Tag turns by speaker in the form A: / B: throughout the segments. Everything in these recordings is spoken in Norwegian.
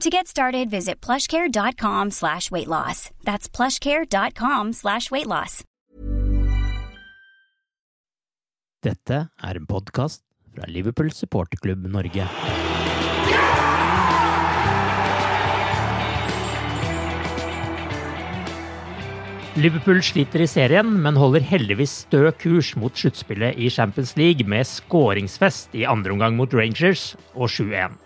A: To get started, visit plushcare.com slash weight loss. That's plushcare.com slash weight loss.
B: Dette er en podkast fra Liverpool supporterklubb Norge. Liverpool sliter i serien, men holder heldigvis stø kurs mot sluttspillet i Champions League med skåringsfest i andre omgang mot Rangers og 7-1.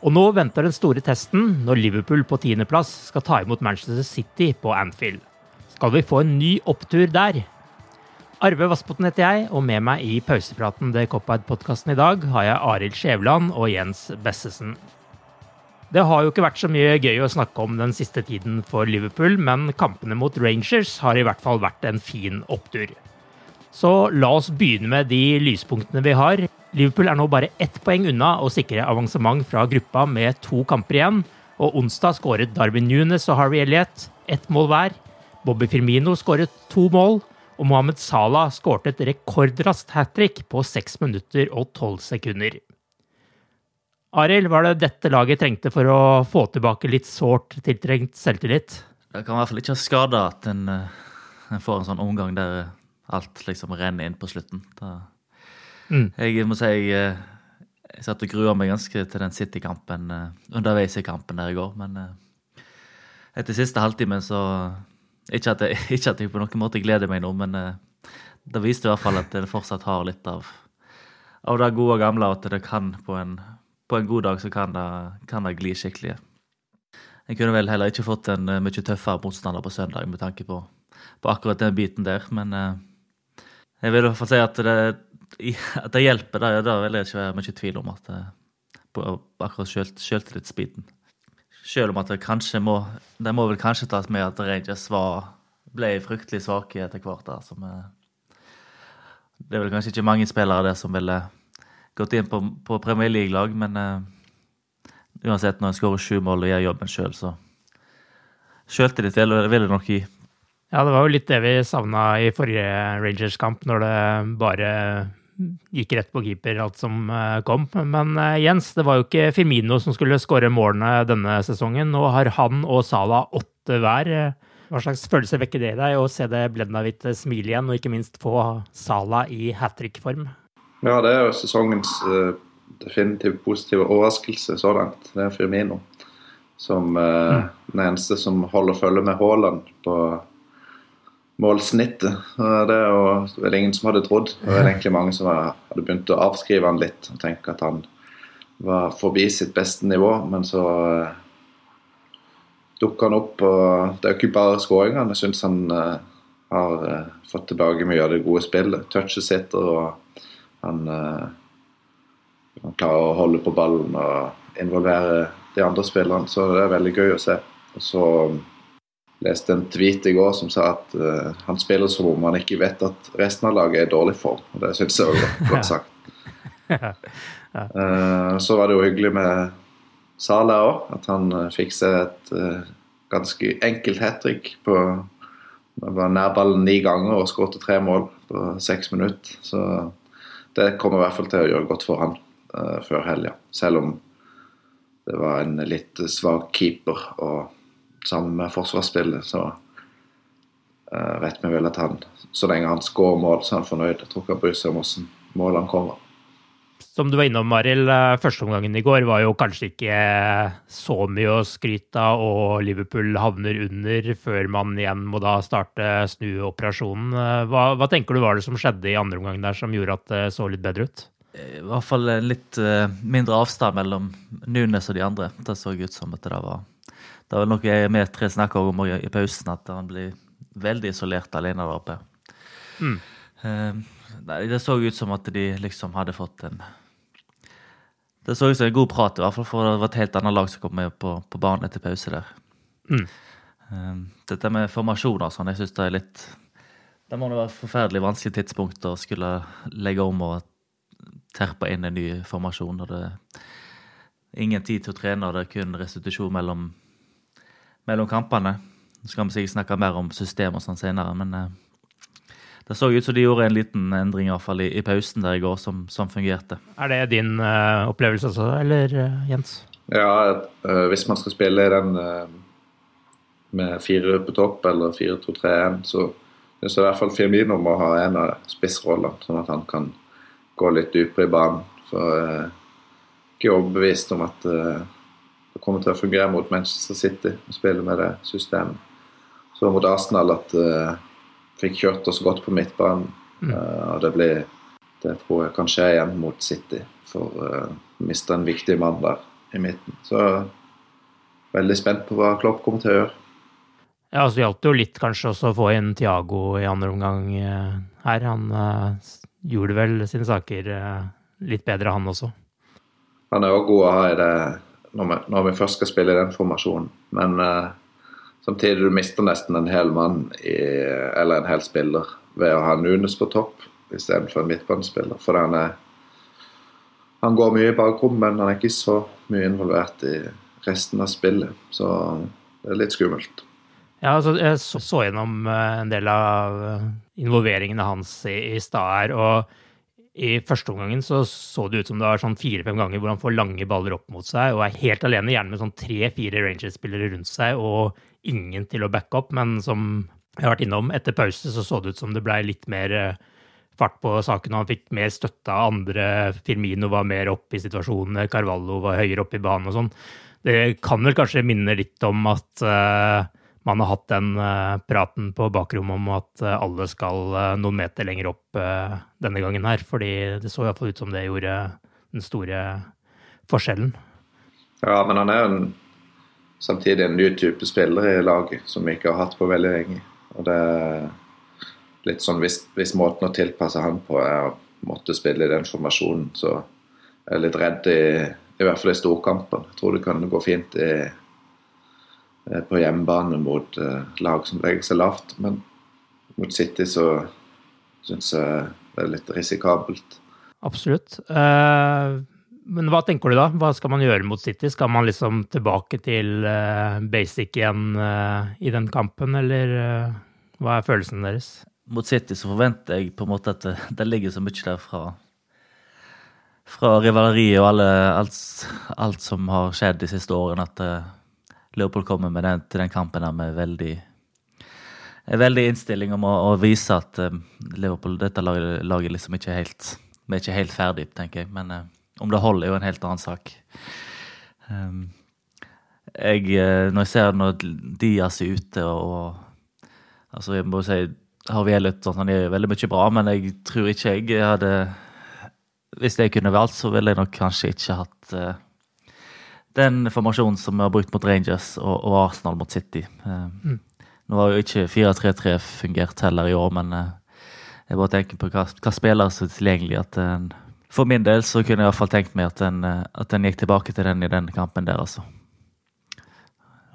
B: Og nå venter den store testen når Liverpool på tiendeplass skal ta imot Manchester City på Anfield. Skal vi få en ny opptur der? Arve Vassbotn heter jeg, og med meg i pausepraten The Cop-Out-podkasten i dag har jeg Arild Skjævland og Jens Bessesen. Det har jo ikke vært så mye gøy å snakke om den siste tiden for Liverpool, men kampene mot Rangers har i hvert fall vært en fin opptur. Så la oss begynne med de lyspunktene vi har. Liverpool er nå bare ett poeng unna å sikre avansement fra gruppa med to kamper igjen. Og onsdag skåret Darwin Nunes og Harvey Elliot ett mål hver. Bobby Firmino skåret to mål. Og Mohammed Salah skåret et rekordraskt hat trick på seks minutter og tolv sekunder. Arild, er det dette laget trengte for å få tilbake litt sårt tiltrengt selvtillit?
C: Det kan i hvert fall ikke skade at en, en, får en sånn omgang der alt liksom renner inn på slutten. Da, mm. Jeg må si jeg, jeg satt og grua meg ganske til den City-kampen underveis i kampen der i går, men etter siste halvtimen så ikke at, jeg, ikke at jeg på noen måte gleder meg nå, men det viste i hvert fall at en fortsatt har litt av, av det gode og gamle, at det kan på en på en god dag så kan det, kan det gli skikkelig. Jeg kunne vel heller ikke fått en eh, mye tøffere motstander på søndag med tanke på, på akkurat den biten der, men jeg vil i hvert fall si at det, at det hjelper. Det, det vil jeg ikke være mye tvil om at det på akkurat sjøltillitsbiten. Selv om at det kanskje må Det må vel kanskje tas med at Rangers var, ble fryktelig svake etter hvert. som Det er vel kanskje ikke mange spillere der som ville gått inn på, på Premier League-lag, men uh, uansett, når en skårer sju mål og gjør jobben sjøl, så sjøltillit vil, vil det nok gi.
B: Ja, det var jo litt det vi savna i forrige Rangers-kamp, når det bare gikk rett på keeper, alt som eh, kom. Men uh, Jens, det var jo ikke Firmino som skulle skåre målene denne sesongen. Nå har han og Sala åtte hver. Hva slags følelse vekker det i deg å se det blenda hvitt smile igjen, og ikke minst få Sala i hat trick-form?
D: Ja, det er jo sesongens uh, definitivt positive overraskelse så langt. Det er Firmino som mm. den eneste som holder følge med Haaland på målsnittet. Det jo vel ingen som hadde trodd. Det var egentlig mange som hadde begynt å avskrive han litt og tenke at han var forbi sitt beste nivå, men så uh, dukker han opp. og Det er jo ikke bare skåringene. Jeg syns han har fått tilbake mye av det gode spillet. Touchet sitter og han, han, klarer å holde på ballen og involvere de andre spillerne, så det er veldig gøy å se. Og så leste en tweet i går som sa at uh, han spiller som om han ikke vet at resten av laget er i dårlig form. og Det syns jeg var godt sagt. Uh, så var det jo hyggelig med Sala òg, at han uh, fikk seg et ganske enkelt hat trick på Det var nærballen ni ganger og skåret tre mål på seks minutter. Så det kommer i hvert fall til å gjøre godt for han før helga. Selv om det var en litt svak keeper, og sammen med forsvarsspillet, så uh, vet vi vel at han, så lenge han skårer mål, så er han fornøyd. Jeg tror ikke han bryr seg om hvordan målene kommer
B: som du var innom, Marild, eh, førsteomgangen i går var jo kanskje ikke så mye å skryte av, og Liverpool havner under før man igjen må da starte snuoperasjonen. Eh, hva, hva tenker du var det som skjedde i andre omgang der som gjorde at det så litt bedre ut?
C: I hvert fall litt mindre avstand mellom Nunes og de andre. Det så ut som at det var Det var noe jeg med tre snakka om i pausen, at han blir veldig isolert alene der oppe. Mm. Uh, det så ut som at de liksom hadde fått en det så ut som en god prat, i hvert fall for det var et helt annet lag som kom med på, på banen etter pause der. Mm. Um, dette med formasjoner og sånn, jeg syns det er litt Det må være et forferdelig vanskelig tidspunkt å skulle legge om og terpe inn en ny formasjon. og det er Ingen tid til å trene, og det er kun restitusjon mellom, mellom kampene. Så skal vi sikkert snakke mer om system og sånn senere, men uh, det så ut som de gjorde en liten endring i, hvert fall i, i pausen der i går, som, som fungerte.
B: Er det din uh, opplevelse også, eller uh, Jens?
D: Ja, uh, hvis man skal spille i den med fire på topp eller 4-2-3-1, så syns jeg i hvert fall Firmino må ha en av spissrollene, sånn at han kan gå litt dypere i banen. For jeg er ikke overbevist om at kommer til å fungere mot Manchester City og spille med det systemet. Så mot Arsenal at fikk kjørt oss godt på midtbanen. Mm. Uh, og det blir Det tror jeg kan skje igjen mot City, for uh, miste en viktig mann der i midten. Så veldig spent på hva Klopp kommer til å gjøre.
B: Ja, så gjaldt det jo litt kanskje også å få inn Tiago i andre omgang uh, her. Han uh, gjorde vel sine saker uh, litt bedre, han også.
D: Han er òg god å ha i det når vi, når vi, først skal spille i den formasjonen. Men Samtidig du mister nesten en hel mann i, eller en hel spiller ved å ha Nunes på topp istedenfor en midtbanespiller. For han, er, han går mye i bakrom, men han er ikke så mye involvert i resten av spillet. Så det er litt skummelt.
B: Ja, altså, jeg så, så gjennom eh, en del av eh, involveringene hans i, i stad her. og i første omgangen så, så det ut som det var sånn fire-fem ganger hvor han får lange baller opp mot seg og er helt alene, gjerne med sånn tre-fire Rangers-spillere rundt seg og ingen til å backe opp. Men som jeg har vært innom, etter pause så så det ut som det blei litt mer eh, fart på saken, og han fikk mer støtte av andre. Firmino var mer oppe i situasjonene, Carvalho var høyere oppe i banen og sånn. Det kan vel kanskje minne litt om at uh, man har hatt den uh, praten på bakrommet om at uh, alle skal uh, noen meter lenger opp denne gangen her. Fordi det så iallfall ut som det gjorde den store forskjellen.
D: Ja, men han er en, samtidig en ny type spiller i laget som vi ikke har hatt på veldig lenge. Og det er litt sånn hvis, hvis måten å tilpasse han på er å måtte spille i den formasjonen, så er jeg litt redd i, i hvert fall i storkampen. Jeg tror det kan gå fint i Eh, på hjemmebane mot uh, lag som legger seg lavt. Men mot City så syns jeg det er litt risikabelt.
B: Absolutt. Uh, men hva tenker du da? Hva skal man gjøre mot City? Skal man liksom tilbake til basic igjen i den kampen, eller hva er følelsen deres?
C: Mot City så forventer jeg på en måte at det, det ligger så mye der fra fra rivaleriet og alle, alt, alt, som har skjedd de siste årene, at Leopold kommer med den, til den kampen der med veldig veldig innstilling om å, å vise at um, Liverpool, dette laget, laget liksom ikke er helt er ikke helt ferdig, tenker jeg. Men uh, om det holder, er jo en helt annen sak. Um, jeg, uh, når jeg ser når Diaz er ute og altså Jeg må si Harvey Elliot sånn, han gjør veldig mye bra, men jeg tror ikke jeg hadde Hvis jeg kunne valgt, så ville jeg nok kanskje ikke hatt uh, den formasjonen som vi har brukt mot Rangers og, og Arsenal mot City. Eh, mm. Nå har jo ikke 4-3-3 fungert heller i år, men eh, jeg bare tenker på hva, hva spillere som er tilgjengelig. at en, For min del så kunne jeg i hvert fall tenkt meg at en, eh, at den, gikk tilbake til den i den kampen der, altså.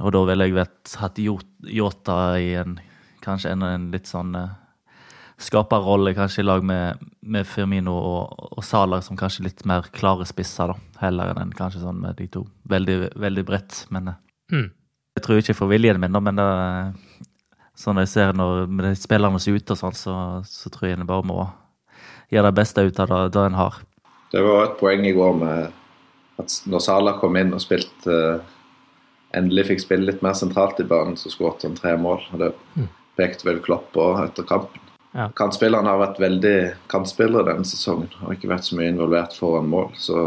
C: Og da ville jeg vet, hatt Yota i en kanskje en, en litt sånn skaperrolle, kanskje i lag med, med Firmino og, og Salah som kanskje litt mer klare spisser, da. Heller enn kanskje sånn med de to. Veldig, veldig bredt, men mm. Jeg tror ikke for viljen min, da, men det, sånn når jeg ser når de spillerne ser ut og sånn, så, så, tror jeg en bare må gjøre det beste ut av det, det en har.
D: Det var et poeng i går med at når Salah kom inn og spilte uh, Endelig fikk spille litt mer sentralt i banen, så skåret han tre mål. og Det mm. pekte vel Klopp på etter kampen. Ja. Kantspillerne har vært veldig kantspillere denne sesongen og ikke vært så mye involvert foran mål. Så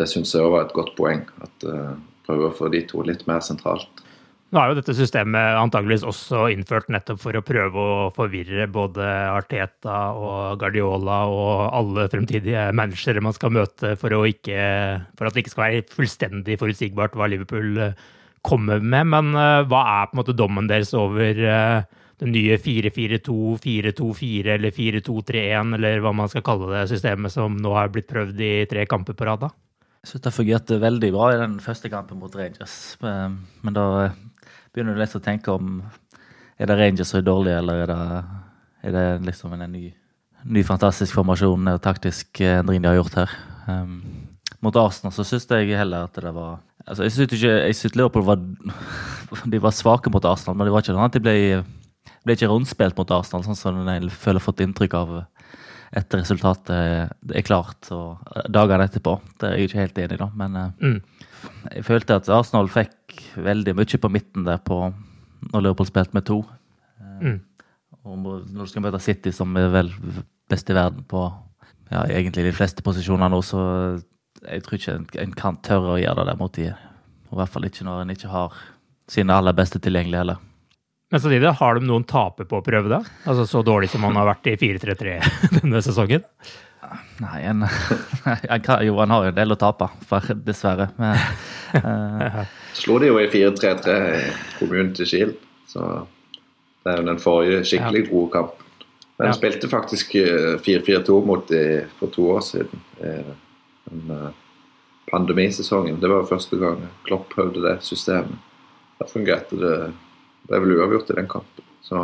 D: det syns jeg òg var et godt poeng. At uh, prøve å få de to litt mer sentralt.
B: Nå er jo dette systemet antageligvis også innført nettopp for å prøve å forvirre både Arteta og Guardiola og alle fremtidige managere man skal møte, for, ikke, for at det ikke skal være fullstendig forutsigbart hva Liverpool eh, kommer med. Men uh, hva er på en måte dommen deres over uh, den nye 4-4-2, 4-2-4 eller 4-2-3-1, eller hva man skal kalle det systemet som nå har blitt prøvd i tre kamper på rad? da?
C: Jeg synes det fungerte veldig bra i den første kampen mot Rangers. Men da begynner du litt å tenke om er det Rangers som er dårlige, eller er det, er det liksom en ny, ny, fantastisk formasjon og taktisk endring de har gjort her. Um, mot Arsenal så syns jeg heller at det var altså Jeg syns Liverpool var de var svake mot Arsenal, men det var ikke sånn at de ble, ble ikke rundspilt mot Arsenal, sånn som jeg føler jeg fått inntrykk av etter resultatet er klart og dagene etterpå. Det er jeg ikke helt enig i, da, men eh, mm. jeg følte at Arsenal fikk veldig mye på midten der på, når Liverpool spilte med to. Mm. Og når du skal møte City, som er vel best i verden på ja, egentlig de fleste posisjoner nå, så jeg tror ikke en, en kan tørre å gjøre det der mot de. I hvert fall ikke når en ikke har sine aller beste tilgjengelige heller.
B: Men samtidig, har de noen taper på å prøve det? Altså Så dårlig som han har vært i 4-3-3 denne sesongen?
C: Nei, en, en, jo, han har jo en del å tape, for, dessverre. Men,
D: uh, Slo de jo i 4-3-3 i til Kiel, så det er jo den forrige skikkelig gode kampen. Men de ja. spilte faktisk 4-4-2 eh, mot de for to år siden. Den eh, pandemisesongen. Det var første gang Klopp prøvde det systemet. Da fungerte det Er vel uavgjort i den kampen. Så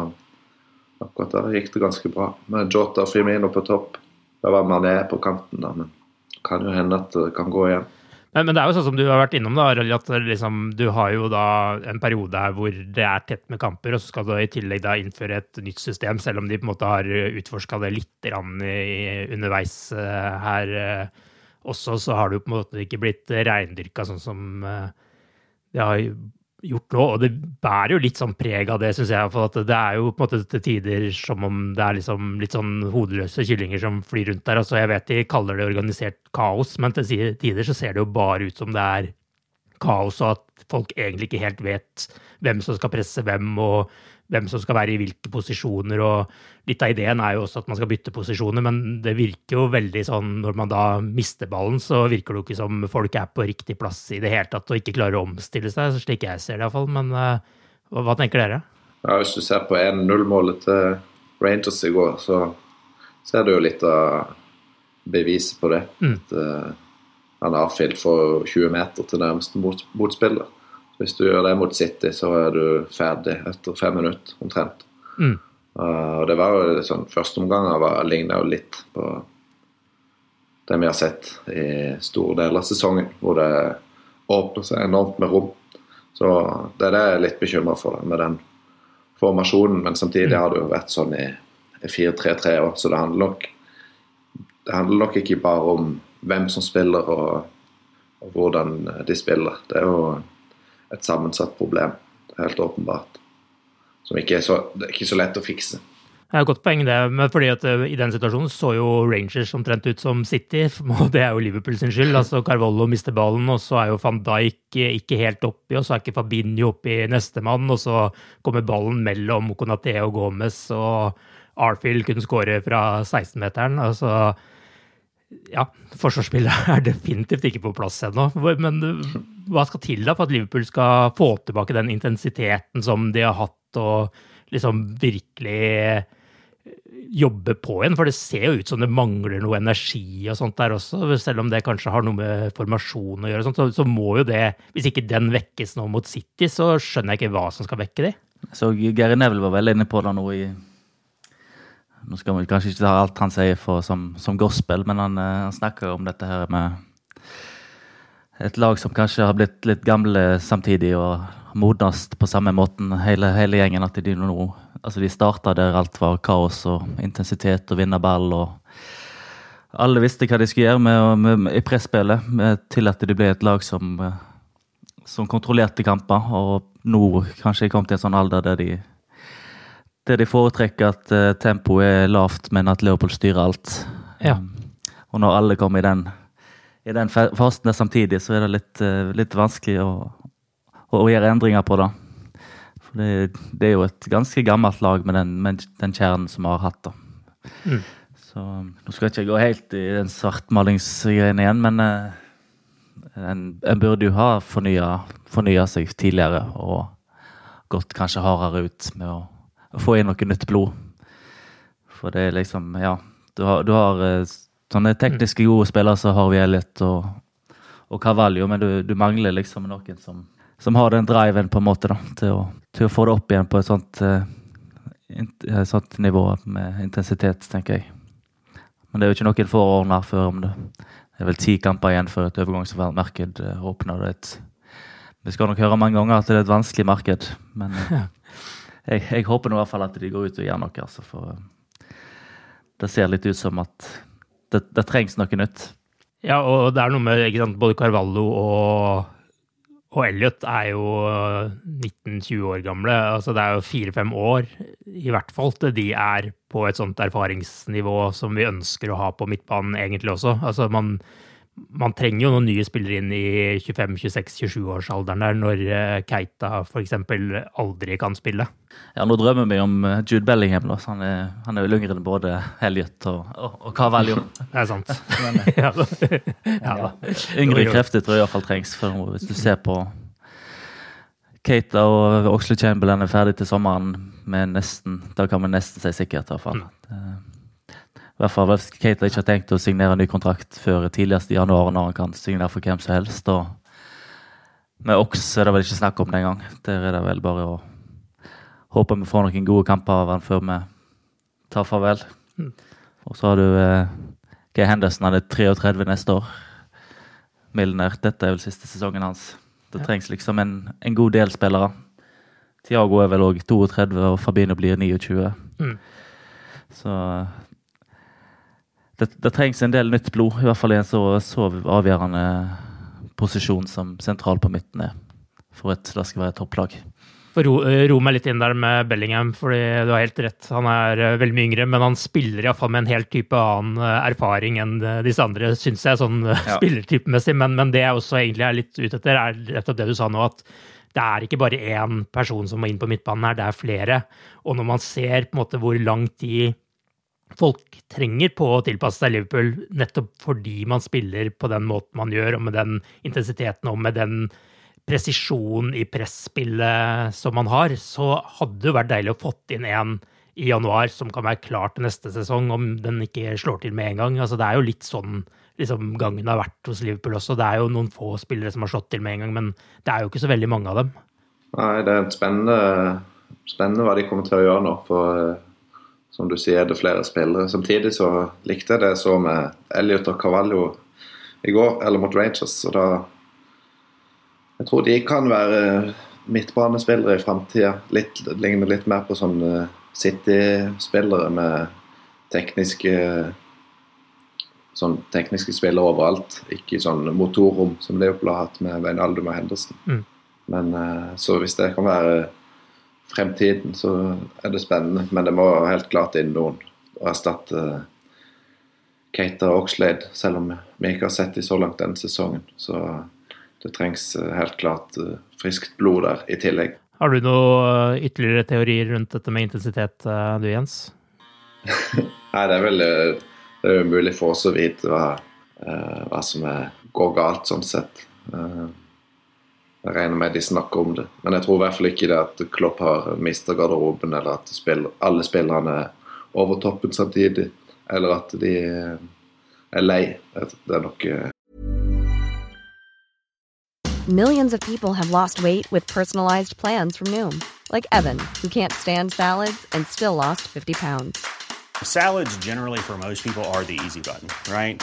D: akkurat der gikk det ganske bra. Med Jota og Firmino på topp. Det var Mané på kanten, da, men det kan jo hende at det kan gå igjen.
B: Men, men, det er jo sånn som du har vært innom, da, at liksom, du har jo da en periode her hvor det er tett med kamper, og så skal du i tillegg da innføre et nytt system, selv om de på en måte har utforska det litt underveis uh, her uh, også, så har det jo på en måte ikke blitt reindyrka sånn som uh, det har gjort nå, og det bærer jo litt sånn preg av det, syns jeg. For det er jo på en måte til tider som om det er liksom litt sånn hodeløse kyllinger som flyr rundt der. Altså, jeg vet de kaller det organisert kaos, men til tider så ser det jo bare ut som det er kaos, og at folk egentlig ikke helt vet hvem som skal presse hvem, og hvem som skal være i hvilke posisjoner. og Litt av ideen er jo også at man skal bytte posisjoner, men det virker jo veldig sånn når man da mister ballen, så virker det jo ikke som folk er på riktig plass i det hele tatt og ikke klarer å omstille seg, slik jeg ser det iallfall. Men uh, hva, hva, tenker dere?
D: Ja, Hvis du ser på 1-0-målet til Rangers i går, så ser du jo litt av beviset på det. Mm. At uh, han avfilt for 20 meter til nærmeste mot, motspiller. Hvis du gjør det mot City, så er du ferdig etter fem minutter omtrent. Mm. Uh, og det var jo sånn, Førsteomganger ligna jo litt på det vi har sett i store deler av sesongen, hvor det åpner seg enormt med rom. Så det er det jeg er litt bekymra for, med den formasjonen. Men samtidig mm. har det jo vært sånn i 4-3-3 år, så det handler, nok, det handler nok ikke bare om hvem som spiller og, og hvordan de spiller. Det er jo et sammensatt problem. Helt åpenbart. Som ikke er så, det er ikke så lett å fikse.
B: Det er et godt poeng, det. Men fordi at eh, I den situasjonen så jo Rangers omtrent ut som City, og det er jo Liverpool sin skyld. altså Carvollo mister ballen, og så er jo van Dijk ikke helt oppi, og så er ikke Fabinho oppi nestemann, og så kommer ballen mellom Konaté og Gomez, og Arfield kunne skåre fra 16-meteren. altså ja, forsvarsspillet er definitivt ikke på plass ennå. Men hva skal til da for at Liverpool skal få tilbake den intensiteten som de har hatt, og liksom virkelig jobbe på igjen? For det ser jo ut som det mangler noe energi og sånt der også. Selv om det kanskje har noe med formasjon å gjøre, sånt, så, må jo det Hvis ikke den vekkes nå mot City, så skjønner jeg ikke hva som skal vekke de.
C: Så Geir Neville var vel inne på det nå i nå skal vi kanskje ikke ta alt han sier for, som, som, gospel, men han, eh, han snakker om dette her med et lag som kanskje har blitt litt gamle samtidig og modnes på samme måten, hele, hele gjengen. At de nå Altså, de starta der alt var kaos og intensitet og vinne ball og Alle visste hva de skulle gjøre med, med, med, i presspillet, til at de ble et lag som, som kontrollerte kamper. Og nå kanskje kom til en sånn alder der de der de foretrekker at uh, tempoet er lavt, men at Leopold styrer alt.
B: Ja.
C: Um, og når alle kommer i den, i den fasen samtidig, så er det litt, uh, litt vanskelig å, å, gjøre endringer på det. For det, det, er jo et ganske gammelt lag med den, med den kjernen som vi har hatt. da. Mm. Så um, Nå skal jeg ikke gå helt i den svartmalingsgreien igjen, men uh, en, en, burde jo ha fornya seg tidligere og gått kanskje hardere ut med å, å få inn noe nytt blod. For det er liksom Ja, du har, du har uh, sånne tekniske gode spillere som Harvey Elliot og, og Carvalho, men du, du, mangler liksom noen som, som har den driven på en måte da, til å, til å få det opp igjen på et sånt, uh, sånt nivå med intensitet, tenker jeg. Men det er jo ikke noen få år før om det. Det er vel ti kamper igjen før et overgangsmarked åpner. Det vi skal nok høre mange ganger at det er et vanskelig marked, men uh, jeg, jeg, håper nå i hvert fall at de går ut og gjør noe. Altså, for det ser litt ut som at det, det, trengs noe nytt.
B: Ja, og det er noe med ikke sant, både Carvalho og, og Elliot er jo 19-20 år gamle. altså Det er jo fire-fem år i hvert fall til de er på et sånt erfaringsnivå som vi ønsker å ha på midtbanen egentlig også. Altså man man trenger jo noen nye spillere inn i 25-26-27-årsalderen der, når eh, Keita f.eks. aldri kan spille.
C: Ja, nå drømmer vi om eh, Jude Bellingham. Da. Han, er, han er jo yngre enn både Helliot og, og, og Carvalho.
B: Det er sant. Men, ja,
C: da. Yngre krefter tror jeg iallfall trengs. For hvis du ser på Keita og Oxley Chamberlain er ferdig til sommeren med nesten Da kan vi nesten si sikkert, i hvert fall. Mm. I hvert fall hvis Keita ikke har tenkt å signere ny kontrakt før tidligst i januar, når han kan signere for hvem som helst. Og med Oks er det vel ikke snakk om det engang. Der er det vel bare å håpe vi får noen gode kamper av han før vi tar farvel. Mm. Og så har du eh, Gay Henderson, han er 33 neste år. Milner. Dette er vel siste sesongen hans. Det trengs liksom en, en god del spillere. Tiago er vel òg 32, og Fabino blir 29. Mm. Så det, det, trengs en del nytt blod, i hvert fall i en så, så avgjørende posisjon som sentral på midten er, for at det skal være et topplag.
B: For ro, eh, ro, meg litt inn der med Bellingham, fordi du har helt rett. Han er eh, veldig mye yngre, men han spiller iallfall med en helt type annen eh, erfaring enn disse andre, syns jeg, sånn ja. spillertypemessig. Men, men, det jeg også egentlig er litt ute etter, er rett og det du sa nå, at det er ikke bare én person som må inn på midtbanen her, det er flere. Og når man ser på en måte hvor lang tid folk trenger på å tilpasse seg Liverpool, nettopp fordi man spiller på den måten man gjør, og med den intensiteten og med den presisjonen i presspillet som man har, så hadde det vært deilig å fått inn en i januar som kan være klar til neste sesong, om den ikke slår til med en gang. Altså, det er jo litt sånn liksom, gangen har vært hos Liverpool også. Det er jo noen få spillere som har slått til med en gang, men det er jo ikke så veldig mange av dem.
D: Nei, det er spennende, spennende hva de kommer til å gjøre nå. for som du sier, det er flere spillere. Samtidig så likte jeg det jeg så med Elliot og Cavallo i går, eller mot Rangers. Så da Jeg tror de kan være midtbanespillere i framtida. Ligner litt mer på sånne City-spillere med tekniske sånn tekniske spillere overalt. Ikke sånn motorrom som Leopold har hatt med Veinaldum og Henderson. Mm. Men eh, så hvis det kan være fremtiden, så er det spennende. Men det må helt klart inn noen å erstatte Keita og Oxlade, selv om vi ikke har sett dem så langt denne sesongen. Så det trengs eh, helt klart eh, friskt blod der i tillegg.
B: Har du noen eh, ytterligere teorier rundt dette med intensitet, du Jens?
D: Nei, det er vel det er umulig for oss å vite hva, hva som er, går galt, sånn sett. Jeg regner med de snakker om det. Men jeg tror i hvert fall ikke det at Klopp har mista garderoben, eller at spiller, alle spillerne er over toppen samtidig, eller at de er lei. Det er nok eh,
E: Millions of people have lost weight with personalized plans from Noom. Like Evan, who can't stand salads and still lost 50 pounds.
F: Salads generally for most people are the easy button, right?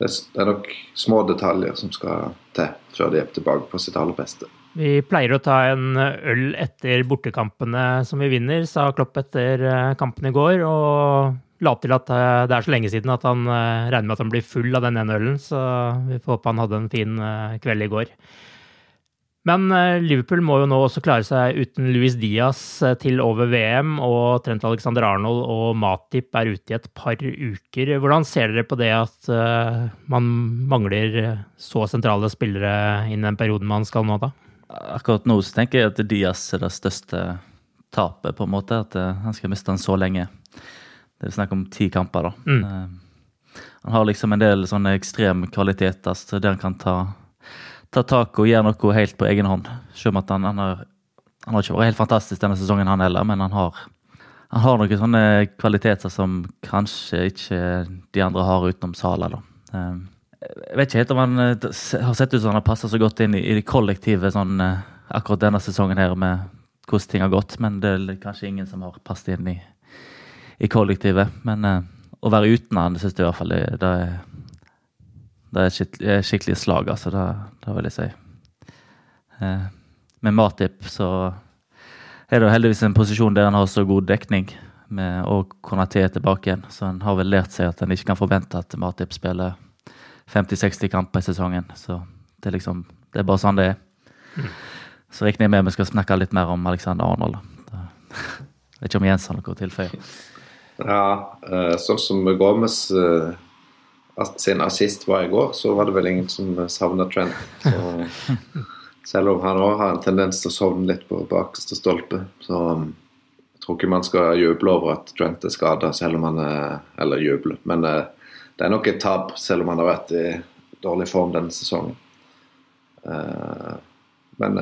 D: Det er, nok små detaljer som skal til før de er tilbake på sitt aller beste.
B: Vi pleier å ta en øl etter bortekampene som vi vinner, sa Klopp etter eh, kampen i går. Og la til at eh, det er så lenge siden at han eh, regner med at han blir full av den ene ølen. Så vi får håpe han hadde en fin kveld i går. Men Liverpool må jo nå også klare seg uten Luis Diaz til over VM, og Trent Alexander Arnold og Matip er ute i et par uker. Hvordan ser dere på det at man mangler så sentrale spillere innen den perioden man skal nå, da?
C: Akkurat nå så tenker jeg at Diaz er det største tapet, på en måte. At han skal miste den så lenge. Det er snakk om ti kamper, da. Mm. Han har liksom en del sånne ekstreme kvaliteter så der han kan ta ta tak og gjøre noe helt på egen hånd. Selv om at han, han, har, han har ikke vært helt fantastisk denne sesongen, han heller, men han har, han har noen sånne kvaliteter som kanskje ikke de andre har utenom Sala. da. Ehm, jeg vet ikke helt om han eh, har sett ut som han har passa så godt inn i, det kollektive sånn, eh, akkurat denne sesongen her med hvordan ting har gått, men det er kanskje ingen som har passet inn i, i kollektivet. Men uh, å være uten han, syns jeg i hvert fall det, det er det er skikkelig, skikkelig slag, altså. Det, det vil jeg si. Eh, med Matip så er det heldigvis en posisjon der han har så god dekning med å kunne te tilbake igjen. Så han har vel lært seg at han ikke kan forvente at Matip spiller 50-60 kamper i sesongen. Så det er liksom Det er bare sånn det er. Mm. Så regner jeg med vi skal snakke litt mer om Alexander Arnold. Jeg vet ikke om Jens har noe å tilføye.
D: Ja, eh, sånn som Gomez eh, sin assist var i går, så var det vel ingen som savna Trent. Så, selv om han òg har en tendens til å sovne litt på bakerste stolpe, så um, jeg tror ikke man skal juble over at Trent er skada, selv om han er Eller juble, men uh, det er nok et tap, selv om han har vært i dårlig form denne sesongen. Uh, men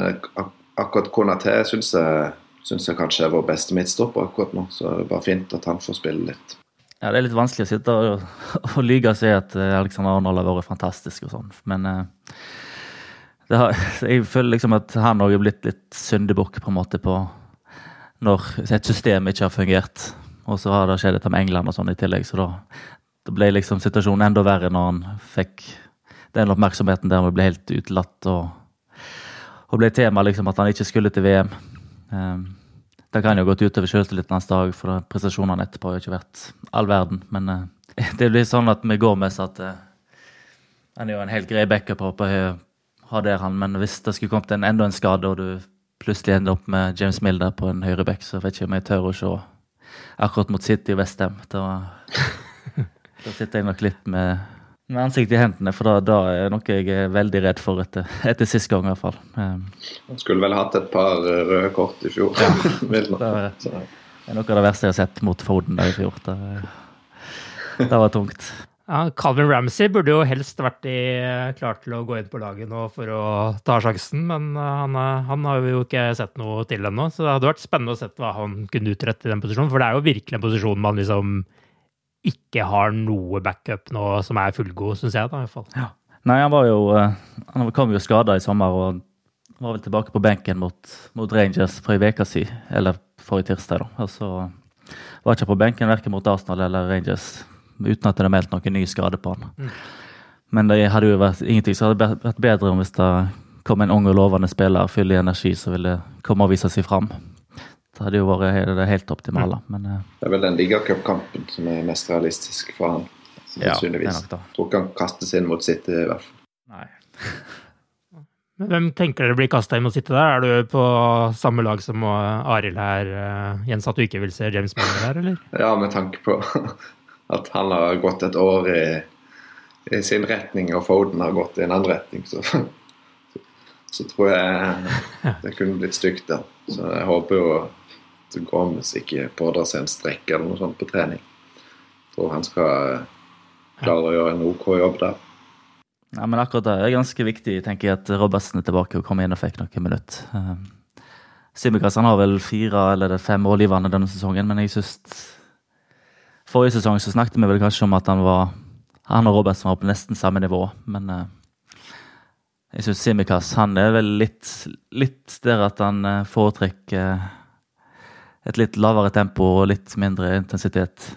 D: akkurat Konaté syns jeg, synes jeg kanskje er vår beste midtstopper akkurat nå, så det er bare fint at han får spille litt.
C: Ja, Det er litt vanskelig å sitte og, og lyge og si at eh, Alexander Arnold har vært fantastisk og sånn, men uh, har, jeg føler liksom at han òg er blitt litt syndebukk på en måte på når et system ikke har fungert. og så har det skjedd dette med England og sånn i tillegg, så da, da ble liksom situasjonen enda verre når han fikk den oppmerksomheten der han ble helt utelatt og, og ble tema liksom at han ikke skulle til VM. Um, det kan jo gått utover selvtilliten hans dag, for prestasjonene etterpå har jo ikke vært all verden. Men uh, det blir sånn at vi går med at uh, han er jo en helt grei backup på ha der han, men hvis det skulle kommet en, enda en skade, og du plutselig ender opp med James Milder på en høyreback, så vet ikke om jeg tør å se akkurat mot City og Westham. Da, da sitter jeg nok litt med med ansiktet i hendene, for da, da, er noe jeg er veldig redd for etter, etter sist gang. i hvert fall. Um,
D: Han skulle vel hatt et par eh, røde kort i fjor. Ja,
C: det er noe av det verste jeg har sett mot Foden der i fjor. Det, det var tungt.
B: Ja, Calvin Ramsey burde jo helst vært i, klar til å gå inn på laget nå for å ta sjansen, men eh, han, han har jo ikke sett noe til ennå. Så det hadde vært spennende å se hva han kunne utrette i den posisjonen, for det er jo virkelig en posisjon man liksom ikke har noe backup nå som er fullgod, syns jeg. da i hvert fall. Ja.
C: Nei, han var jo eh, Han kom jo skada i sommer og var vel tilbake på benken mot, mot Rangers for ei uke siden, eller forrige tirsdag. da. Og så var ikke på benken verken mot Arsenal eller Rangers uten at det er meldt noen ny skade på han. Mm. Men det hadde jo vært ingenting som hadde vært bedre om hvis det kom en ung og lovende spiller full i energi som ville komme og vise seg fram. Det hadde jo vært det helt optimale. Mm. Men, uh,
D: det er vel den ligacupkampen som er mest realistisk for han. Sannsynligvis. Ja, Tror ikke han kastes inn mot City, i hvert fall. Nei.
B: Men Hvem tenker dere blir kasta inn mot City der? Er du på samme lag som Arild her, uh, Jens, at du ikke vil se James Miller her, eller?
D: Ja, med tanke på at han har gått et år i, i sin retning, og Foden har gått i en annen retning, så, så, tror jeg det kunne blitt stygt der. Så jeg håper jo Gomez ikke pådrar seg en strekk eller noe sånt på trening. Jeg tror han skal eh, klare å gjøre en OK jobb der.
C: Ja, men akkurat det er ganske viktig, tenker jeg, at Robertsen er tilbake og kommer inn og fikk noen minutter. Uh, Simikaz har vel fire eller fem målgivende denne sesongen, men jeg syns Forrige sesong så snakket vi vel kanskje om at han var han og Robertsen var på nesten samme nivå, men uh, jeg syns Simikaz han er vel litt, litt der at han foretrekker et litt lavere tempo og litt mindre intensitet.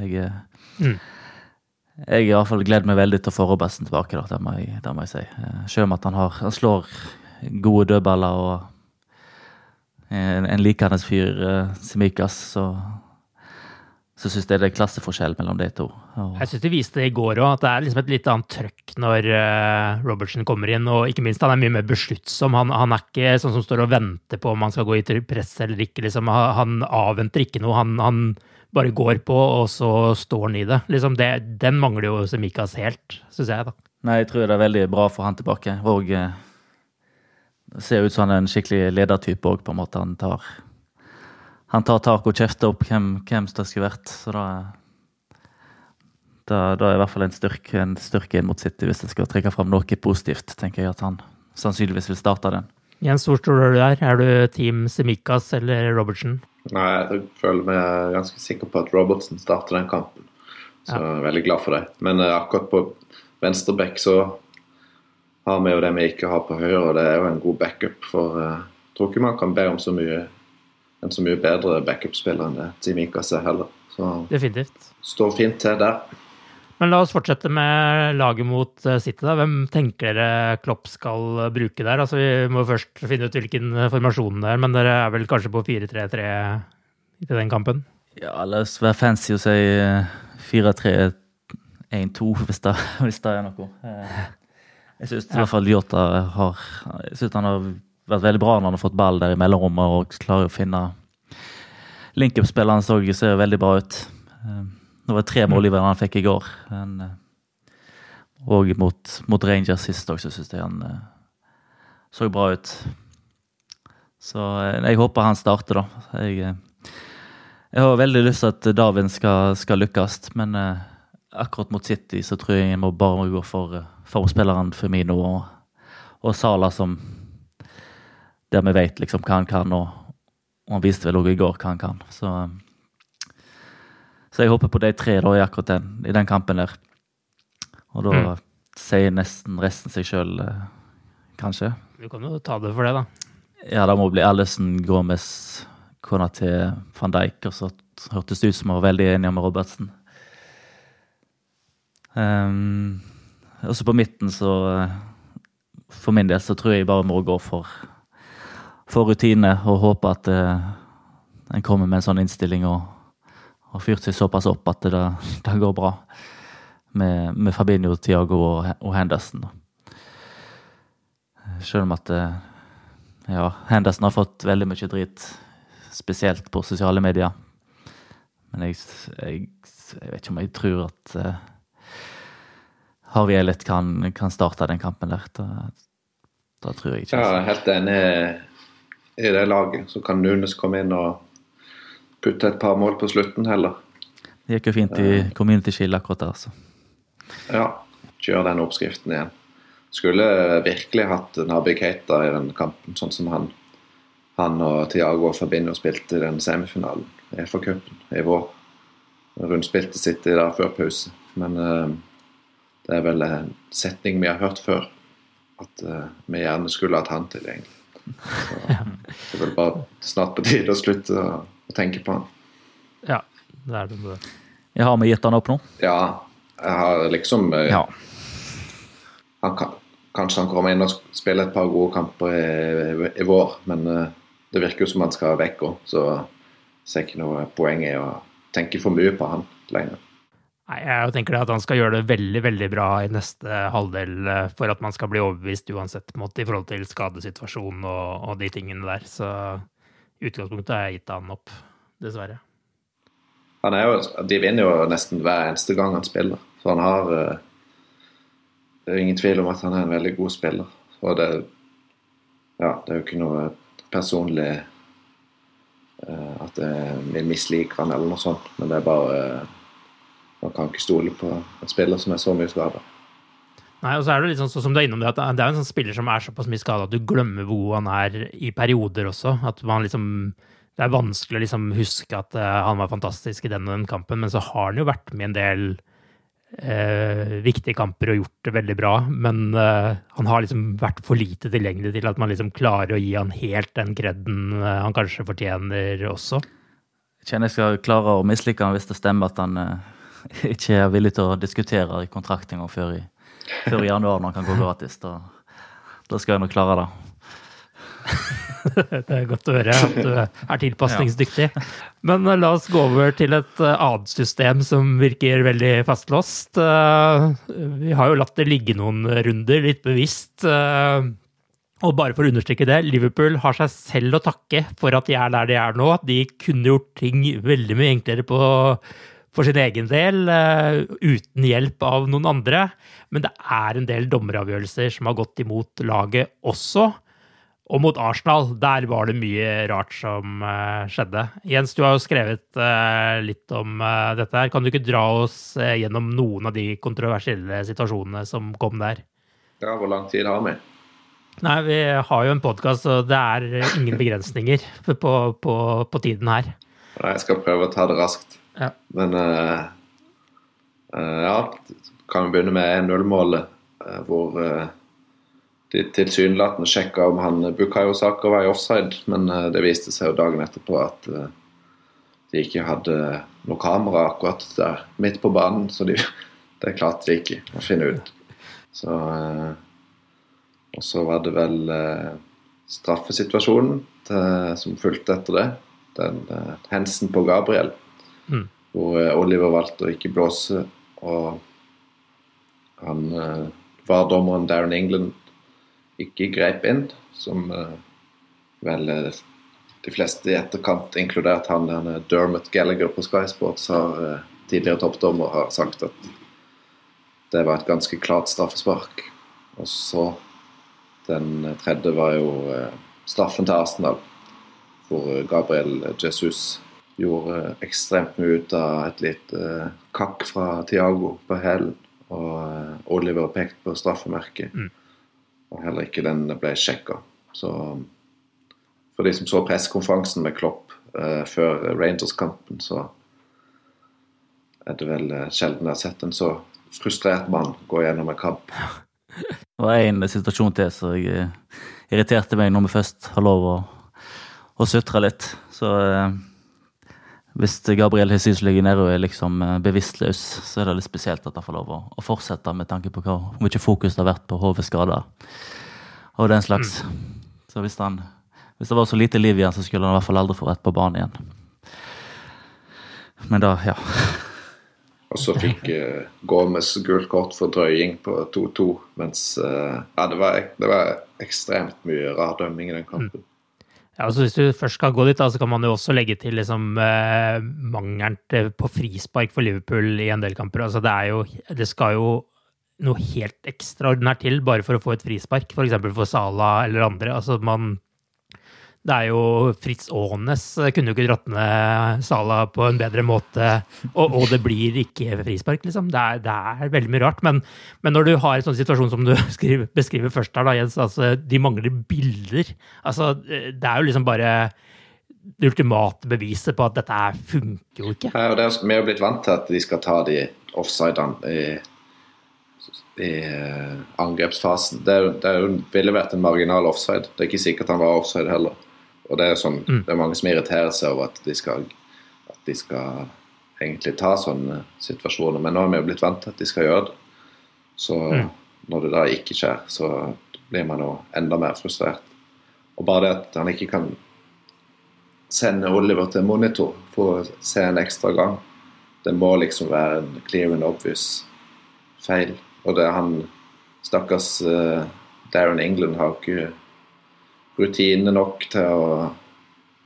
C: Jeg, eh, mm. jeg i hvert fall gleder meg veldig til å få Robertsen tilbake, da, det, må jeg, det må jeg si. Eh, selv om at han, har, han slår gode dødballer og en, en likende fyr, uh, Simikas, så så syns jeg det er klasseforskjell mellom de to.
B: Og... Jeg syns de viste det i går òg, at det er liksom et litt annet trøkk når uh, Robertsen kommer inn. Og ikke minst, han er mye mer besluttsom. Han, han, er ikke sånn som står og venter på om han skal gå i press eller ikke. Liksom. Han avventer ikke noe. Han, han, bare går på, og så står han i det. Liksom det den mangler jo Semikas helt, syns jeg, da.
C: Nei, jeg tror det er veldig bra for han tilbake. Og uh, ser ut som han er en skikkelig ledertype òg, på en måte. Han tar han tar tak og kjefter opp hvem, hvem det skulle vært. Så da, da, da er i hvert fall en styrke, en styrke inn mot City, hvis jeg skal trekke fram noe positivt. tenker jeg at han sannsynligvis vil starte den.
B: Jens, hvor står du der? Er du team Semikas eller Robertsen?
D: Nei, jeg føler meg ganske sikker på at Robertsen starter den kampen. Så ja. jeg er veldig glad for det. Men uh, akkurat på venstre back så har vi jo det vi ikke har på høyre, og det er jo en god backup. For uh, jeg tror ikke man kan be om så mye en så mye bedre backup-spiller enn det Timikas er heller. Så
B: Definitivt.
D: står fint til der.
B: Men la oss fortsette med laget mot eh, City. da. Hvem tenker dere Klopp skal bruke der? Altså, Vi må først finne ut hvilken formasjon det er, men dere er vel kanskje på 4-3-3 til den kampen?
C: Ja, la oss være fancy og si 4-3-1-2, eh, hvis, hvis, det er noe. Eh, jeg syns i hvert fall Jota har Jeg synes han har vært veldig bra når han har fått ball der i mellomrommet og klarer å finne Link-up-spilleren så ser veldig bra ut. Eh, det var tre målgivere han fikk i går. Eh, og mot, mot Rangers sist også, så syns jeg han eh, så bra ut. Så jeg håper han starter, da. Jeg, jeg har veldig lyst til at Darwin skal, skal lykkes, men akkurat mot City så tror jeg jeg må bare gå for formspilleren Firmino og, og Sala som der vi vet liksom hva han kan, og, og han viste vel òg i går hva han kan. Så, så jeg håper på de tre da, i akkurat den, i den kampen der. Og da mm. sier nesten resten seg sjøl, eh, kanskje.
B: Du kan jo ta det for det, da.
C: Ja, det må bli Allison, Gomez, kona til van Dijk, og så hørtes det ut som hun var veldig enig med Robertsen. Um, også på midten, så For min del så tror jeg bare må gå for, for rutine og håpe at uh, en kommer med en sånn innstilling og har fyrt seg såpass opp at det, det går bra med, med Fabinho, Tiago og, og Henderson. Selv om at eh, ja, Henderson har fått veldig mye drit, spesielt på sosiale medier. Men jeg, jeg, jeg vet ikke om jeg tror at uh, Harvey Elliot kan, kan, starte den kampen der. Da, da tror jeg ikke.
D: Ja, helt enig i det laget. Så kan Nunes komme inn og putte et par mål på slutten heller.
C: Det gikk jo fint i uh, Community Shield akkurat der, så.
D: Ja, Kjør den oppskriften igjen. Skulle virkelig hatt Nabi Keita i den kampen, sånn som han, han og Tiago Fabinho spilte i den semifinalen i FA-cupen i vår. Rundspilte City der før pause. Men uh, det er vel en setning vi har hørt før, at uh, vi gjerne skulle hatt han tilgjengelig. Så det er vel bare snart på tide å slutte å, å tenke på han.
B: Ja, det er det.
C: Jeg har vi gitt han opp nå?
D: Ja, jeg har liksom uh,
C: ja.
D: han kan, Kanskje han kommer inn og spiller et par gode kamper i, i, i vår, men uh, det virker jo som han skal vekk òg, så jeg ser ikke noe poeng i å tenke for mye på han lenger.
B: Nei, Jeg tenker at han skal gjøre det veldig veldig bra i neste halvdel for at man skal bli overbevist uansett måte, i forhold til skadesituasjonen og, og, de tingene der. Så utgangspunktet har jeg gitt han opp, dessverre.
D: Han er jo, de vinner jo nesten hver eneste gang han spiller, så han har uh, det er ingen tvil om at han er en veldig god spiller. Og det, ja, det er jo ikke noe personlig uh, at jeg misliker han eller noe sånt, men det er bare Man kan ikke stole på en spiller som er så mye skada.
B: Nei, og så er Det litt sånn, så som du er innom det, at det er en sånn spiller som er såpass mye skada at du glemmer hvor god han er i perioder også. At man liksom, Det er vanskelig å liksom huske at uh, han var fantastisk i den og den kampen, men så har han jo vært med en del eh, viktige kamper og gjort det veldig bra, men eh, han har liksom vært for lite tilgjengelig til at man liksom klarer å gi han helt den kreden eh, han kanskje fortjener også.
C: Jeg kjenner jeg skal klare å mislike han hvis det stemmer at han eh, ikke er villig til å diskutere i engang før før i januar når han kan gå gratis. Da, da skal jeg nok klare det.
B: det er godt å høre at du er tilpasningsdyktig. Men uh, la oss gå over til et uh, annet system som virker veldig fastlåst. Uh, vi har jo latt det ligge noen runder, litt bevisst. Og bare for å understreke det, Liverpool har seg selv å takke for at de er der de er nå. De kunne gjort ting veldig mye enklere på, for sin egen del, uten hjelp av noen andre. Men det er en del dommeravgjørelser som har gått imot laget også. Og mot Arsenal, der var det mye rart som uh, skjedde. Jens, du har jo skrevet uh, litt om dette. her. Kan du ikke dra oss gjennom noen av de kontroversielle situasjonene som kom der?
D: Ja, hvor lang tid har vi?
B: Nei, vi har jo en podkast, så det er ingen begrensninger på, på, på, tiden her.
D: Nei, jeg skal prøve å ta det raskt. Ja. Men ja, kan vi begynne med 1-0-målet, hvor de tilsynelatende sjekka om han Bukayo Saka var i offside, men eh, det viste seg jo dagen etterpå at eh, de ikke hadde noe kamera akkurat der midt på banen, så de, det klarte de ikke å finne ut. Så, eh, og så var det vel straffesituasjonen til, som fulgte etter det. Den hensen på Gabriel, mm. hvor Oliver valgte å ikke blåse. Og han var dommeren Darren England ikke grep inn, som uh, vel eh, de fleste i etterkant, inkludert han der Dermot Gallagher på Sky Sports, har uh, tidligere toppdommer, har sagt at det var et ganske klart straffespark. Og så den tredje var jo straffen til Arsenal, hvor Gabriel Jesus gjorde ekstremt mye ut av et lite kakk fra Tiago på hælen. Og Oliver pekte på straffemerket. Mm. Og heller ikke den ble sjekka. Så for de som så pressekonferansen med Klopp eh, før Rangers-kampen, så er det vel eh, sjelden jeg har sett en så frustrert mann gå gjennom en kamp.
C: Det var en situasjon til som eh, irriterte meg når vi først har lov å, å sutre litt. Så eh, hvis Gabriel Jesus og er liksom eh, bevisstløs, så er det litt spesielt at han får lov å, å fortsette, med tanke på hvor mye fokus det har vært på hodeskader og den slags. Mm. Så hvis, han, hvis, det var så lite liv igjen, så skulle han i hvert fall aldri få rett på banen igjen. Men da, ja.
D: Og så fikk uh, Gomez gult kort for drøying på 2-2, mens uh, ja, det var, det var, ekstremt mye rar dømming i den kampen.
B: Ja, altså Hvis du først skal gå dit, da, så kan man jo også legge til liksom, eh, mangelen på frispark for Liverpool i en del kamper. Altså Det, jo, det skal jo noe helt ekstraordinært til bare for å få et frispark, f.eks. For, for Sala eller andre. Altså man det er jo Fritz Aanes kunne jo ikke dratt ned Sala på en bedre måte, og, og det blir ikke frispark, liksom. Det er, det er veldig mye rart. Men, men, når du har en sånn situasjon som du skriver, beskriver først her, da, Jens, altså de mangler bilder. Altså, det er jo liksom bare det ultimate beviset på at dette funker jo ikke.
D: Ja, og er, Vi er jo blitt vant til at de skal ta de offsidene i i eh, angrepsfasen. Det, det ville vært en marginal offside. Det er ikke sikkert han var offside heller. Og det er, sånn, mm. det er mange som irriterer seg over at de skal, at de skal egentlig ta sånne situasjoner. Men nå har vi jo blitt vant til at de skal gjøre det. Så mm. når det da ikke skjer, så blir man jo enda mer frustrert. Og bare det at han ikke kan sende Oliver til monitor for å se en ekstra gang, det må liksom være en clear and obvious feil. Og det er han stakkars uh, Darren England har ikke rutine nok til å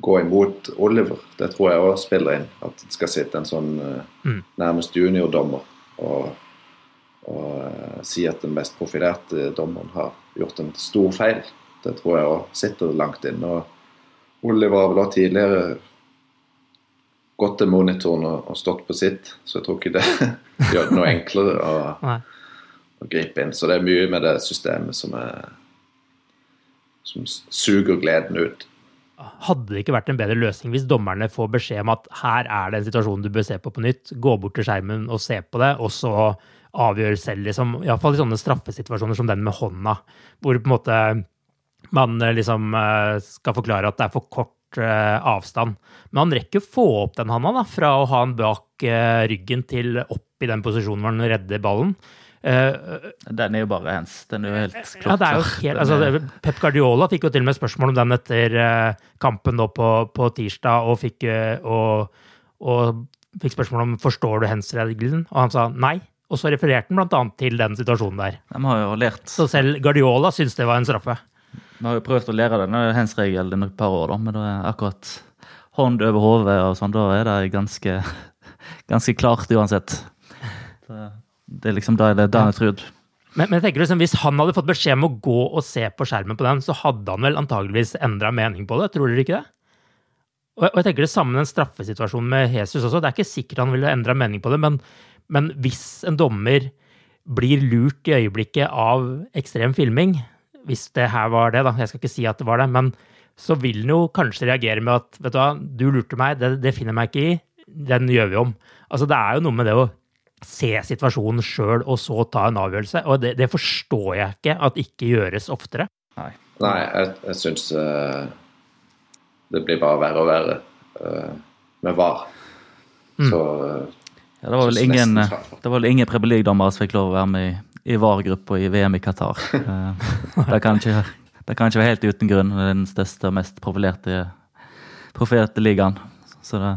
D: gå imot Oliver. Det tror jeg òg spiller inn. At det skal sitte en sånn uh, mm. nærmest juniordommer og, og uh, si at den mest profilerte dommeren har gjort en stor feil. Det tror jeg òg sitter langt inne. Og Oliver har vel også tidligere gått til monitoren og, og, stått på sitt, så jeg tror ikke det gjør det noe enklere å, å gripe inn. Så det er mye med det systemet som er som suger gleden ut.
B: Hadde det ikke vært en bedre løsning hvis dommerne får beskjed om at her er det en situasjon du bør se på på nytt, gå bort til skjermen og se på det, og så avgjøre selv, liksom, iallfall i sånne straffesituasjoner som den med hånda, hvor på en måte man eh, liksom eh, skal forklare at det er for kort eh, avstand. Men han rekker å få opp den handa da, fra å ha den bak ryggen til opp i den posisjonen hvor han redder ballen.
C: Den er jo bare hens. Den er jo helt klokka.
B: Ja, det er jo helt, altså, Pep Guardiola fikk jo til og med spørsmål om den etter uh, kampen på, på, tirsdag, og fikk, uh, og, og fikk spørsmål om forstår du hens-regelen, og han sa nei. Og så refererte han bl.a. til den situasjonen der.
C: De har jo lært.
B: Så selv Guardiola syntes det var en straffe.
C: Vi har jo prøvd å lære denne hens-regelen et par år, da, men da er akkurat hånd over hodet og sånn, da er det ganske, ganske klart uansett. Det det er liksom da er det Daniel Trud.
B: Men, men, jeg tenker liksom, hvis han hadde fått beskjed om å gå og se på skjermen på den, så hadde han vel antageligvis endra mening på det, tror dere ikke det? Og, og jeg tenker det samme med den straffesituasjonen med Jesus også. Det er ikke sikkert han ville endra mening på det, men, men, hvis en dommer blir lurt i øyeblikket av ekstrem filming, hvis det her var det, da, jeg skal ikke si at det var det, men så vil han jo kanskje reagere med at vet du hva, du lurte meg, det, det finner jeg meg ikke i, den gjør vi om. Altså Det er jo noe med det å se situasjonen sjøl og så ta en avgjørelse. Og det, det, forstår jeg ikke at ikke gjøres oftere.
D: Nei, Nei jeg, jeg syns uh, det blir bare verre og verre uh, med VAR. Mm. Så uh,
C: ja, det var vel ingen, det var vel ingen Premier League-dommere som fikk lov å være med i, i VAR-gruppa i VM i Qatar. det, kan ikke, det kan ikke være helt uten grunn. Den største og mest profilerte, profilerte ligaen. Så det,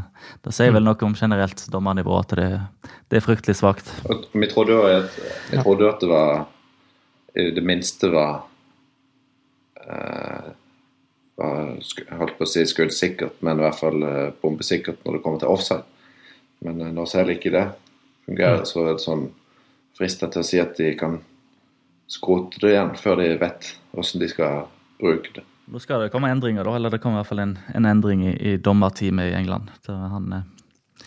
C: det sier vel noe om generelt dommernivå, at det, det, er fryktelig svakt.
D: Vi trodde jo at, jeg trodde at det var det minste var, uh, var holdt på å si skuddsikkert, men i hvert fall uh, bombesikkert når det kommer til offside. Men uh, når selv ikke det fungerer, så er det sånn frister til å si at de kan skrote det igjen før de vet hvordan de skal bruke det.
C: Da skal det komme endringer, da. Eller det kommer i hvert fall en, en endring i, i dommerteamet i England. Han, eh,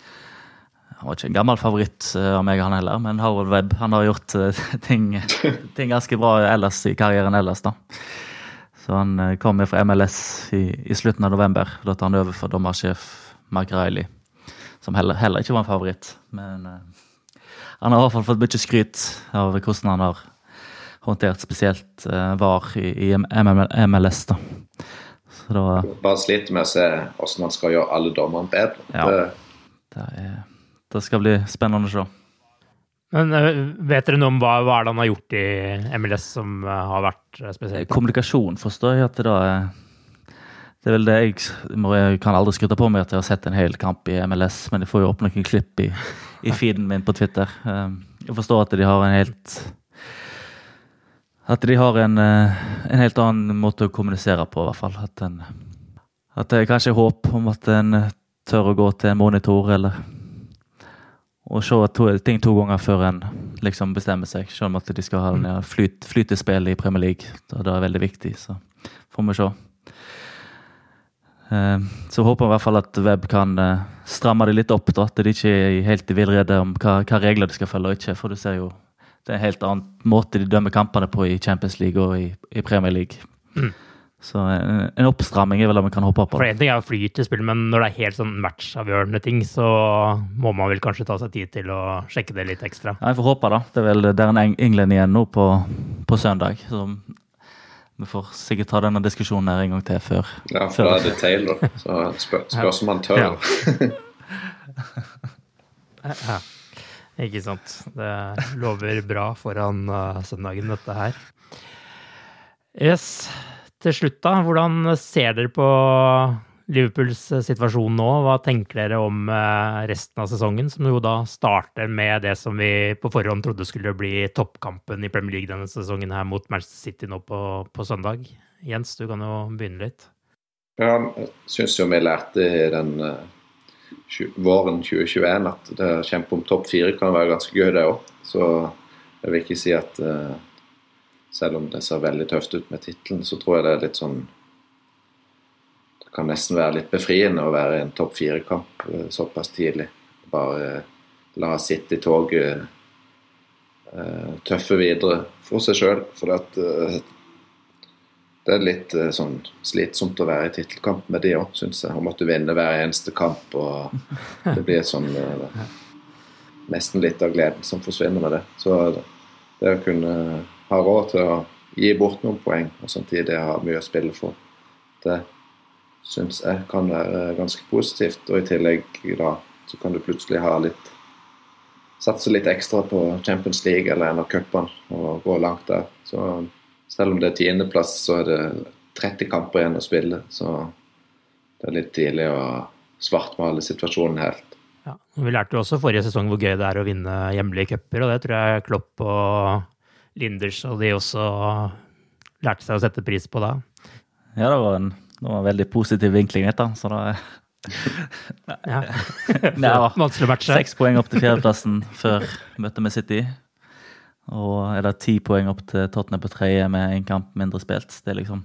C: han, var ikke en gammel favoritt eh, av meg, han heller, men Harold Webb han har gjort uh, ting, ting, ganske bra ellers i karrieren ellers, da. Så han kom fra MLS i, i, slutten av november. Da tar han over for dommersjef Mark Riley, som heller, heller, ikke var en favoritt. Men uh, han har i hvert fall fått mye skryt av hvordan han har håndtert spesielt uh, VAR i, MLS. da. Da,
D: Bare sliter med å se hvordan man skal gjøre alle dommerne bedre.
C: Ja.
D: Det,
C: er, det skal bli spennende å se.
B: Men øh, vet dere noe om hva, hva er det han har gjort i MLS som øh, har vært spesielt?
C: Kommunikasjon forstår jeg at det da er Det er vel det jeg, jeg kan aldri skryte på meg at jeg har sett en hel kamp i MLS, men jeg får jo opp noen klipp i, i feeden min på Twitter. Jeg forstår at de har en helt At de har en, eh, en helt annen måte å kommunisere på, i hvert fall. At, en, at det er kanskje håp om at en tør å gå til en monitor, eller og se to, ting to ganger før en liksom bestemmer seg. Selv om at de skal ha en ja, flyt, flytespill i Premier League. og Det er veldig viktig, så får vi se. Eh, Så håper jeg i hvert fall at Webb kan eh, stramme det litt opp. da, At de ikke er helt i villrede om hva, hva regler de skal følge og ikke. For du ser jo det er en helt annen måte de dømmer kampene på i Champions League og i, i Premier League.
B: Mm.
C: Så en, en oppstramming er vel det vi kan håpe på.
B: For En ting er å fly i spill, men når det er helt sånn matchavgjørende ting, så må man vel kanskje ta seg tid til å sjekke det litt ekstra.
C: Ja, jeg får håpe, da. Det er vel der en England igjen nå på, på søndag. Så vi får sikkert ta denne diskusjonen her en gang til før.
D: ja, for da er det Taylor. Så spør, spørs om han tør.
B: Ja. Ikke sant. Det lover bra foran uh, søndagen, dette her. Yes. Til slutt, da. Hvordan ser dere på Liverpools eh, situasjon nå? Hva tenker dere om eh, resten av sesongen, som jo da starter med det som vi på forhånd trodde skulle bli toppkampen i Premier League denne sesongen her mot Manchester City nå på, på søndag? Jens, du kan jo begynne litt.
D: Ja, jeg syns jo vi lærte den våren 2021 at det kjempe om topp fire kan være ganske gøy, det òg. Så jeg vil ikke si at uh, selv om det ser veldig tøft ut med tittelen, så tror jeg det er litt sånn Det kan nesten være litt befriende å være i en topp fire-kamp uh, såpass tidlig. Bare uh, la i toget tøffe videre for seg sjøl. For at det er litt eh, sånn slitsomt å være i tittelkamp med de òg, syns jeg. Å måtte vinne hver eneste kamp. og Det blir sånn eh, Nesten litt av gleden som forsvinner med det. Så det å kunne ha råd til å gi bort noen poeng og samtidig ha mye å spille for, det syns jeg kan være ganske positivt. Og i tillegg da så kan du plutselig ha litt Satse litt ekstra på Champions League eller en av cupene og gå langt der. Så selv om det er tiendeplass, så er det 30 kamper igjen å spille. Så det er litt tidlig å svartmale situasjonen helt.
B: Ja. Vi lærte jo også forrige sesong hvor gøy det er å vinne hjemlige cuper, og det tror jeg Klopp og Linders og de også lærte seg å sette pris på da.
C: Ja, det var en, det var en veldig positiv vinkling, dette. Så da
B: Ja.
C: Ja.
B: Vanskelig å matche.
C: Seks poeng opp til fjerdeplassen før møtet med City. Og er det ti poeng opp til Tottenham på tredje med en kamp mindre spilt. Det er liksom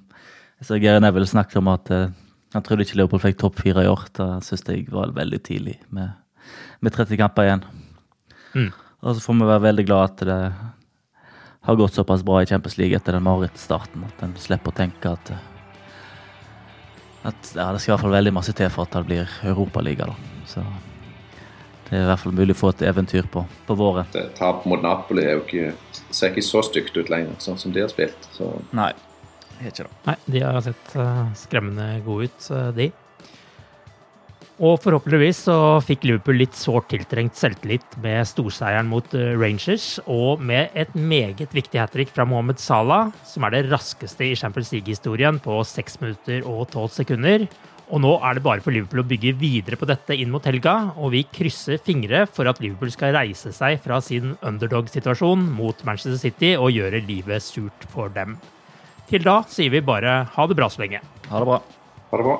C: Så Gary Neville snakket om at eh, han trodde ikke Liverpool fikk topp fire i år. Det syns jeg var veldig tidlig, med, med 30 kamper igjen.
B: Mm.
C: Og så får vi være veldig glad at det har gått såpass bra i Champions League etter den marerittstarten at en slipper å tenke at eh, at ja, det skal i hvert fall veldig masse til for at det blir Europaliga. da. Så det er i hvert fall mulig å få et eventyr på, på våren.
D: Tap mot Napoli er jo ikke, ser ikke så stygt ut lenger, sånn som de har spilt. Så
C: Nei, ikke det.
B: Nei, de har sett eh, skremmende gode ut, eh, de. Og forhåpentligvis så fikk Liverpool litt sårt tiltrengt selvtillit med storseieren mot eh, Rangers, og med et meget viktig hat trick fra Mohammed Salah, som er det raskeste i Champions League-historien på 6 minutter og 12 sekunder. Og nå er det bare for Liverpool å bygge videre på dette inn mot helga, og vi krysser fingre for at Liverpool skal reise seg fra sin underdog-situasjon mot Manchester City og gjøre livet surt for dem. Til da sier vi bare ha det bra så lenge.
C: Ha det bra.
D: ha det bra.